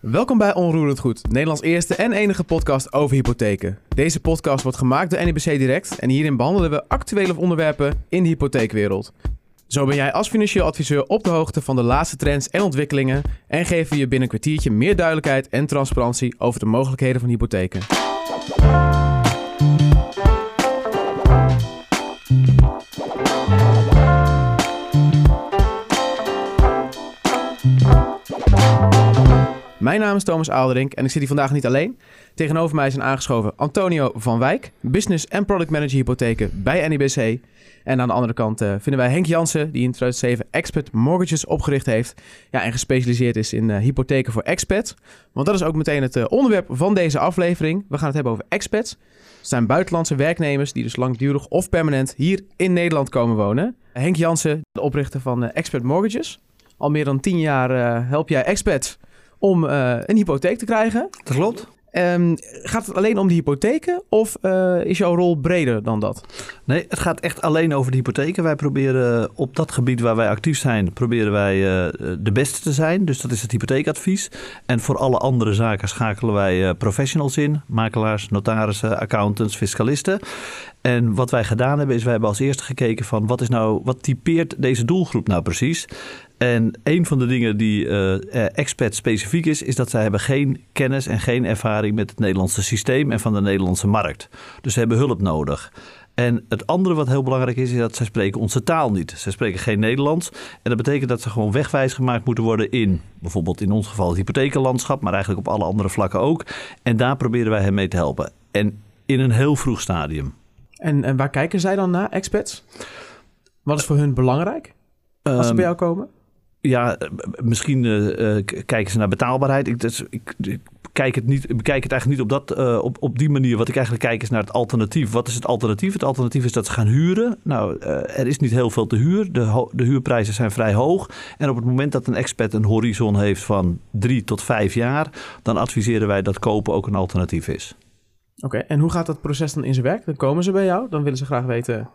Welkom bij Onroerend Goed, Nederlands eerste en enige podcast over hypotheken. Deze podcast wordt gemaakt door NIBC Direct en hierin behandelen we actuele onderwerpen in de hypotheekwereld. Zo ben jij als financieel adviseur op de hoogte van de laatste trends en ontwikkelingen en geven we je binnen een kwartiertje meer duidelijkheid en transparantie over de mogelijkheden van hypotheken. Mijn naam is Thomas Aalderink en ik zit hier vandaag niet alleen. Tegenover mij zijn aangeschoven Antonio van Wijk, Business en Product Manager Hypotheken bij NIBC. En aan de andere kant uh, vinden wij Henk Jansen, die in 2007 Expert Mortgages opgericht heeft. Ja, en gespecialiseerd is in uh, hypotheken voor expats. Want dat is ook meteen het uh, onderwerp van deze aflevering. We gaan het hebben over expats. Het zijn buitenlandse werknemers die dus langdurig of permanent hier in Nederland komen wonen. Henk Jansen, de oprichter van Expert Mortgages. Al meer dan tien jaar help jij expats om uh, een hypotheek te krijgen. Dat klopt. Um, gaat het alleen om de hypotheken of uh, is jouw rol breder dan dat? Nee, het gaat echt alleen over de hypotheken. Wij proberen op dat gebied waar wij actief zijn, proberen wij uh, de beste te zijn. Dus dat is het hypotheekadvies. En voor alle andere zaken schakelen wij uh, professionals in. Makelaars, notarissen, accountants, fiscalisten. En wat wij gedaan hebben is wij hebben als eerste gekeken van wat is nou, wat typeert deze doelgroep nou precies? En een van de dingen die uh, expat specifiek is, is dat zij hebben geen kennis en geen ervaring met het Nederlandse systeem en van de Nederlandse markt. Dus ze hebben hulp nodig. En het andere wat heel belangrijk is, is dat zij spreken onze taal niet. Zij spreken geen Nederlands. En dat betekent dat ze gewoon wegwijs gemaakt moeten worden in bijvoorbeeld in ons geval het hypothekenlandschap, maar eigenlijk op alle andere vlakken ook. En daar proberen wij hen mee te helpen. En in een heel vroeg stadium. En, en waar kijken zij dan naar, expats? Wat is voor hun belangrijk als ze bij jou komen? Ja, misschien uh, kijken ze naar betaalbaarheid. Ik, dus, ik, ik, kijk het niet, bekijk het eigenlijk niet op, dat, op, op die manier. Wat ik eigenlijk kijk is naar het alternatief. Wat is het alternatief? Het alternatief is dat ze gaan huren. Nou, er is niet heel veel te huur. De, de huurprijzen zijn vrij hoog. En op het moment dat een expert een horizon heeft van drie tot vijf jaar... dan adviseren wij dat kopen ook een alternatief is. Oké, en hoe gaat dat proces dan in zijn werk? Dan komen ze bij jou, dan willen ze graag weten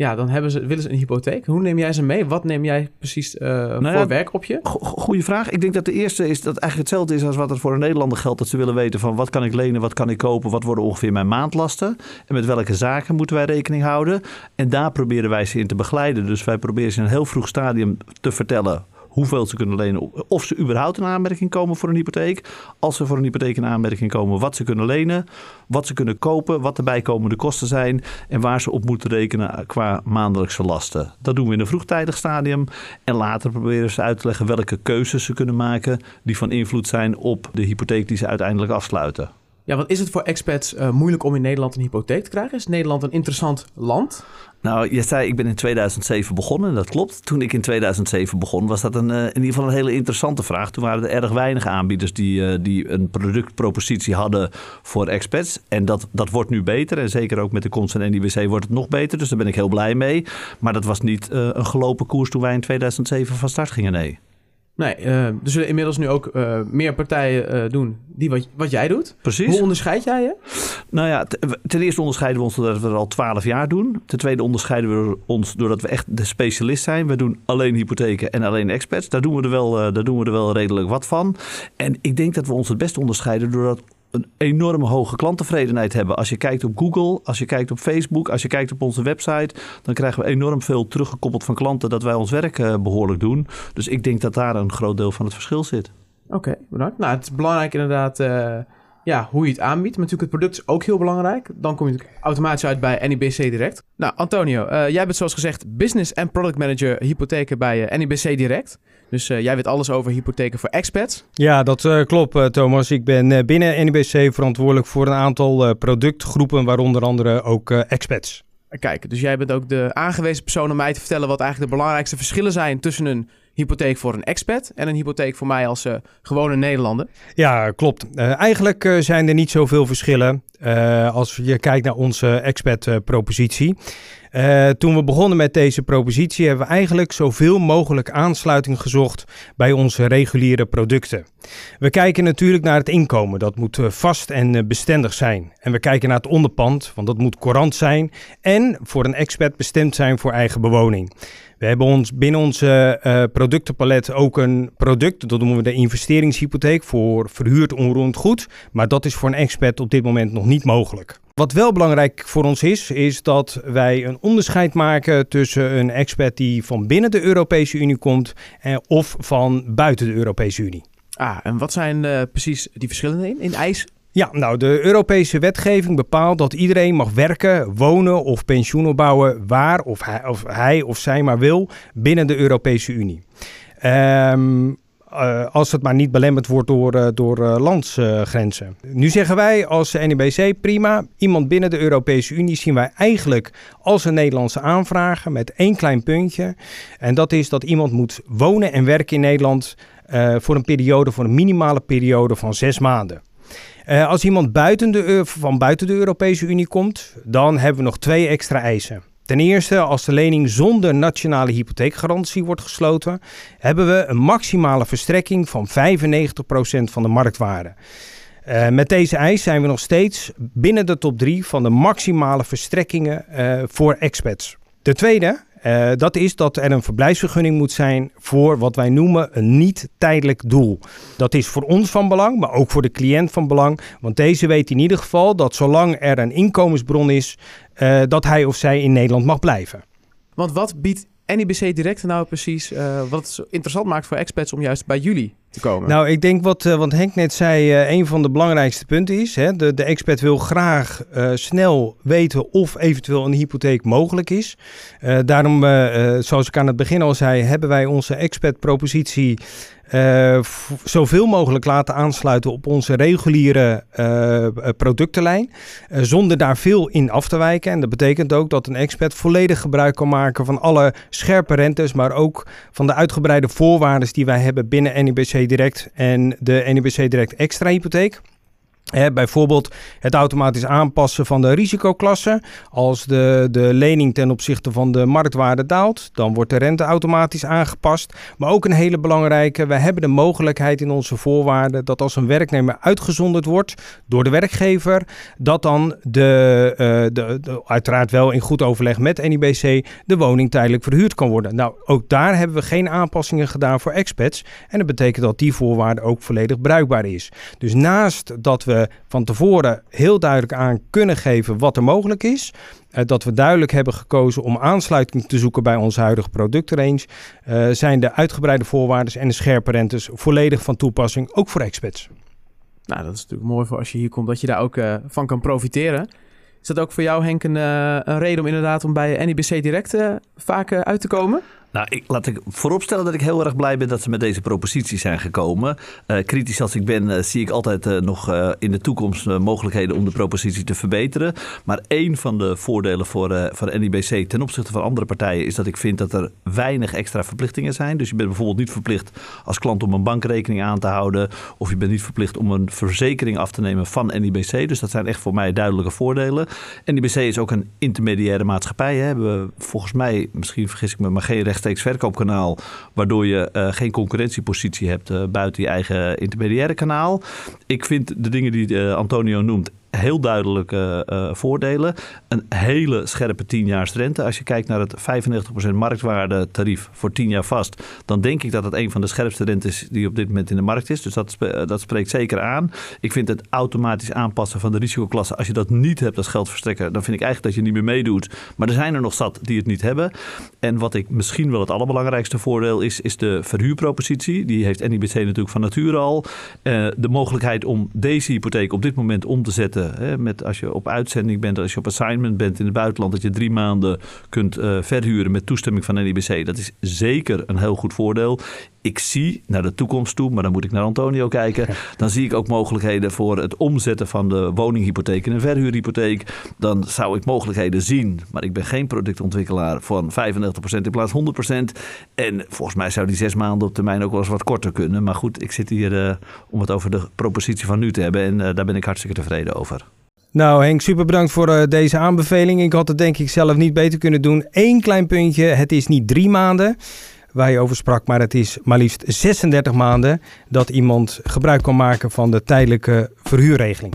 ja, dan hebben ze, willen ze een hypotheek. Hoe neem jij ze mee? Wat neem jij precies uh, nou voor werk op je? Goeie vraag. Ik denk dat de eerste is dat eigenlijk hetzelfde is als wat er voor een Nederlander geldt. Dat ze willen weten van wat kan ik lenen, wat kan ik kopen, wat worden ongeveer mijn maandlasten. En met welke zaken moeten wij rekening houden. En daar proberen wij ze in te begeleiden. Dus wij proberen ze in een heel vroeg stadium te vertellen hoeveel ze kunnen lenen, of ze überhaupt in aanmerking komen voor een hypotheek. Als ze voor een hypotheek in aanmerking komen, wat ze kunnen lenen, wat ze kunnen kopen, wat de bijkomende kosten zijn en waar ze op moeten rekenen qua maandelijkse lasten. Dat doen we in een vroegtijdig stadium en later proberen ze uit te leggen welke keuzes ze kunnen maken die van invloed zijn op de hypotheek die ze uiteindelijk afsluiten. Ja, want is het voor expats uh, moeilijk om in Nederland een hypotheek te krijgen? Is Nederland een interessant land? Nou, je zei ik ben in 2007 begonnen. Dat klopt. Toen ik in 2007 begon, was dat een, uh, in ieder geval een hele interessante vraag. Toen waren er erg weinig aanbieders die, uh, die een productpropositie hadden voor expats. En dat, dat wordt nu beter. En zeker ook met de komst van NIBC wordt het nog beter. Dus daar ben ik heel blij mee. Maar dat was niet een gelopen koers toen wij in 2007 van start gingen, nee. Nee, uh, er zullen inmiddels nu ook uh, meer partijen uh, doen die wat, wat jij doet. Precies. Hoe onderscheid jij je? Nou ja, ten eerste onderscheiden we ons doordat we het al twaalf jaar doen. Ten tweede onderscheiden we ons doordat we echt de specialist zijn. We doen alleen hypotheken en alleen experts. Daar doen we er wel, daar doen we er wel redelijk wat van. En ik denk dat we ons het best onderscheiden doordat een enorme hoge klanttevredenheid hebben. Als je kijkt op Google, als je kijkt op Facebook, als je kijkt op onze website, dan krijgen we enorm veel teruggekoppeld van klanten dat wij ons werk uh, behoorlijk doen. Dus ik denk dat daar een groot deel van het verschil zit. Oké, bedankt. Nou, het is belangrijk inderdaad uh, ja, hoe je het aanbiedt. Maar natuurlijk het product is ook heel belangrijk. Dan kom je automatisch uit bij NIBC Direct. Nou, Antonio, uh, jij bent zoals gezegd Business en Product Manager hypotheken bij NIBC Direct. Dus uh, jij weet alles over hypotheken voor expats. Ja, dat uh, klopt uh, Thomas. Ik ben binnen NIBC verantwoordelijk voor een aantal productgroepen, waaronder andere ook expats. Kijk, dus jij bent ook de aangewezen persoon om mij te vertellen wat eigenlijk de belangrijkste verschillen zijn tussen een hypotheek voor een expat en een hypotheek voor mij als uh, gewone Nederlander. Ja, klopt. Uh, eigenlijk uh, zijn er niet zoveel verschillen als je kijkt naar onze expat-propositie. toen we begonnen met deze propositie hebben we eigenlijk zoveel mogelijk aansluiting gezocht bij onze reguliere producten. We kijken natuurlijk naar het inkomen, dat moet vast en bestendig zijn. En we kijken naar het onderpand, want dat moet courant zijn en voor een expat bestemd zijn voor eigen bewoning. We hebben ons binnen onze uh, productenpalet ook een product, dat noemen we de investeringshypotheek voor verhuurd onroerend goed. Maar dat is voor een expert op dit moment nog niet mogelijk. Wat wel belangrijk voor ons is, is dat wij een onderscheid maken tussen een expert die van binnen de Europese Unie komt eh, of van buiten de Europese Unie. Ah, en wat zijn uh, precies die verschillen in, in eis? Ja, nou, de Europese wetgeving bepaalt dat iedereen mag werken, wonen of pensioen opbouwen waar of hij of, hij of zij maar wil binnen de Europese Unie. Um, uh, als het maar niet belemmerd wordt door, uh, door uh, landsgrenzen. nu zeggen wij als NEBC prima, iemand binnen de Europese Unie zien wij eigenlijk als een Nederlandse aanvrager met één klein puntje. En dat is dat iemand moet wonen en werken in Nederland voor een periode, voor een minimale periode van zes maanden. Als iemand buiten de, van buiten de Europese Unie komt, dan hebben we nog twee extra eisen. Ten eerste, als de lening zonder nationale hypotheekgarantie wordt gesloten, hebben we een maximale verstrekking van 95% van de marktwaarde. Uh, met deze eis zijn we nog steeds binnen de top 3 van de maximale verstrekkingen uh, voor expats. De tweede, uh, dat is dat er een verblijfsvergunning moet zijn voor wat wij noemen een niet tijdelijk doel. Dat is voor ons van belang, maar ook voor de cliënt van belang. Want deze weet in ieder geval dat zolang er een inkomensbron is, uh, dat hij of zij in Nederland mag blijven. Want wat biedt NIBC Direct nou precies, uh, wat interessant maakt voor expats om juist bij jullie te komen? Nou, ik denk wat, uh, wat Henk net zei, uh, een van de belangrijkste punten is. Hè, de, de expert wil graag snel weten of eventueel een hypotheek mogelijk is. daarom, zoals ik aan het begin al zei, hebben wij onze expertpropositie uh, zoveel mogelijk laten aansluiten op onze reguliere uh, productenlijn. Uh, zonder daar veel in af te wijken. En dat betekent ook dat een expert volledig gebruik kan maken van alle scherpe rentes. Maar ook van de uitgebreide voorwaarden die wij hebben binnen NIBC Direct en de NIBC Direct Extra Hypotheek bijvoorbeeld het automatisch aanpassen van de risicoklasse. Als de, de lening ten opzichte van de marktwaarde daalt, dan wordt de rente automatisch aangepast. Maar ook een hele belangrijke, we hebben de mogelijkheid in onze voorwaarden dat als een werknemer uitgezonderd wordt door de werkgever, dat dan de, uh, de, de, uiteraard wel in goed overleg met NIBC de woning tijdelijk verhuurd kan worden. Nou, ook daar hebben we geen aanpassingen gedaan voor expats. En dat betekent dat die voorwaarde ook volledig bruikbaar is. Dus naast dat we van tevoren heel duidelijk aan kunnen geven wat er mogelijk is. Uh, dat we duidelijk hebben gekozen om aansluiting te zoeken bij onze huidige productrange. Uh, zijn de uitgebreide voorwaarden en de scherpe rentes volledig van toepassing, ook voor expats. Nou, dat is natuurlijk mooi voor als je hier komt, dat je daar ook van kan profiteren. Is dat ook voor jou, Henk, een, een reden om inderdaad om bij NIBC Direct vaak uit te komen? Nou, ik, laat ik vooropstellen dat ik heel erg blij ben dat ze met deze proposities zijn gekomen. Uh, kritisch als ik ben, uh, zie ik altijd uh, nog in de toekomst mogelijkheden om de propositie te verbeteren. Maar één van de voordelen voor, voor NIBC ten opzichte van andere partijen is dat ik vind dat er weinig extra verplichtingen zijn. Dus je bent bijvoorbeeld niet verplicht als klant om een bankrekening aan te houden. Of je bent niet verplicht om een verzekering af te nemen van NIBC. Dus dat zijn echt voor mij duidelijke voordelen. NIBC is ook een intermediaire maatschappij. Hè. Hebben volgens mij, misschien vergis ik me, maar geen recht rechtstreeks verkoopkanaal, waardoor je uh, geen concurrentiepositie hebt uh, buiten je eigen intermediaire kanaal. Ik vind de dingen die uh, Antonio noemt heel duidelijke uh, voordelen. Een hele scherpe 10 rente. Als je kijkt naar het 95% marktwaarde tarief voor 10 jaar vast, dan denk ik dat het een van de scherpste rentes die op dit moment in de markt is. Dus dat, spe dat spreekt zeker aan. Ik vind het automatisch aanpassen van de risicoklasse, als je dat niet hebt als geldverstrekker, dan vind ik eigenlijk dat je niet meer meedoet. Maar er zijn er nog zat die het niet hebben. En wat ik misschien wel het allerbelangrijkste voordeel is, is de verhuurpropositie. Die heeft NIBC natuurlijk van nature al. De mogelijkheid om deze hypotheek op dit moment om te zetten Met als je op uitzending bent, als je op assignment bent in het buitenland, dat je drie maanden kunt uh, verhuren met toestemming van NIBC. Dat is zeker een heel goed voordeel. Ik zie naar de toekomst toe, maar dan moet ik naar Antonio kijken. Dan zie ik ook mogelijkheden voor het omzetten van de woninghypotheek in een verhuurhypotheek. Dan zou ik mogelijkheden zien, maar ik ben geen productontwikkelaar van 95% in plaats van 100%. En volgens mij zou die zes maanden op termijn ook wel eens wat korter kunnen. Maar goed, ik zit hier uh, om het over de propositie van nu te hebben en uh, daar ben ik hartstikke tevreden over. Nou Henk, super bedankt voor uh, deze aanbeveling. Ik had het denk ik zelf niet beter kunnen doen. Eén klein puntje, het is niet drie maanden waar je over sprak, maar het is maar liefst 36 maanden dat iemand gebruik kan maken van de tijdelijke verhuurregeling.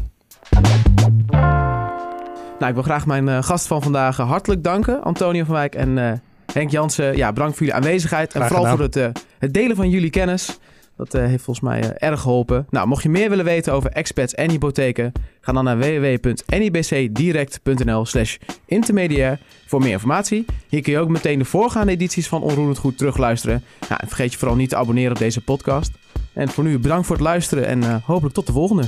Nou, ik wil graag mijn uh, gast van vandaag hartelijk danken, Antonio van Wijk en uh, Henk Jansen, ja, bedankt voor jullie aanwezigheid. En vooral gedaan. voor het, eh, het delen van jullie kennis. Dat eh, heeft volgens mij eh, erg geholpen. Nou, mocht je meer willen weten over expats en hypotheken, ga dan naar www.nibcdirect.nl slash intermediair voor meer informatie. Hier kun je ook meteen de voorgaande edities van Onroerend Goed terugluisteren. Nou, en vergeet je vooral niet te abonneren op deze podcast. En voor nu bedankt voor het luisteren en eh, hopelijk tot de volgende.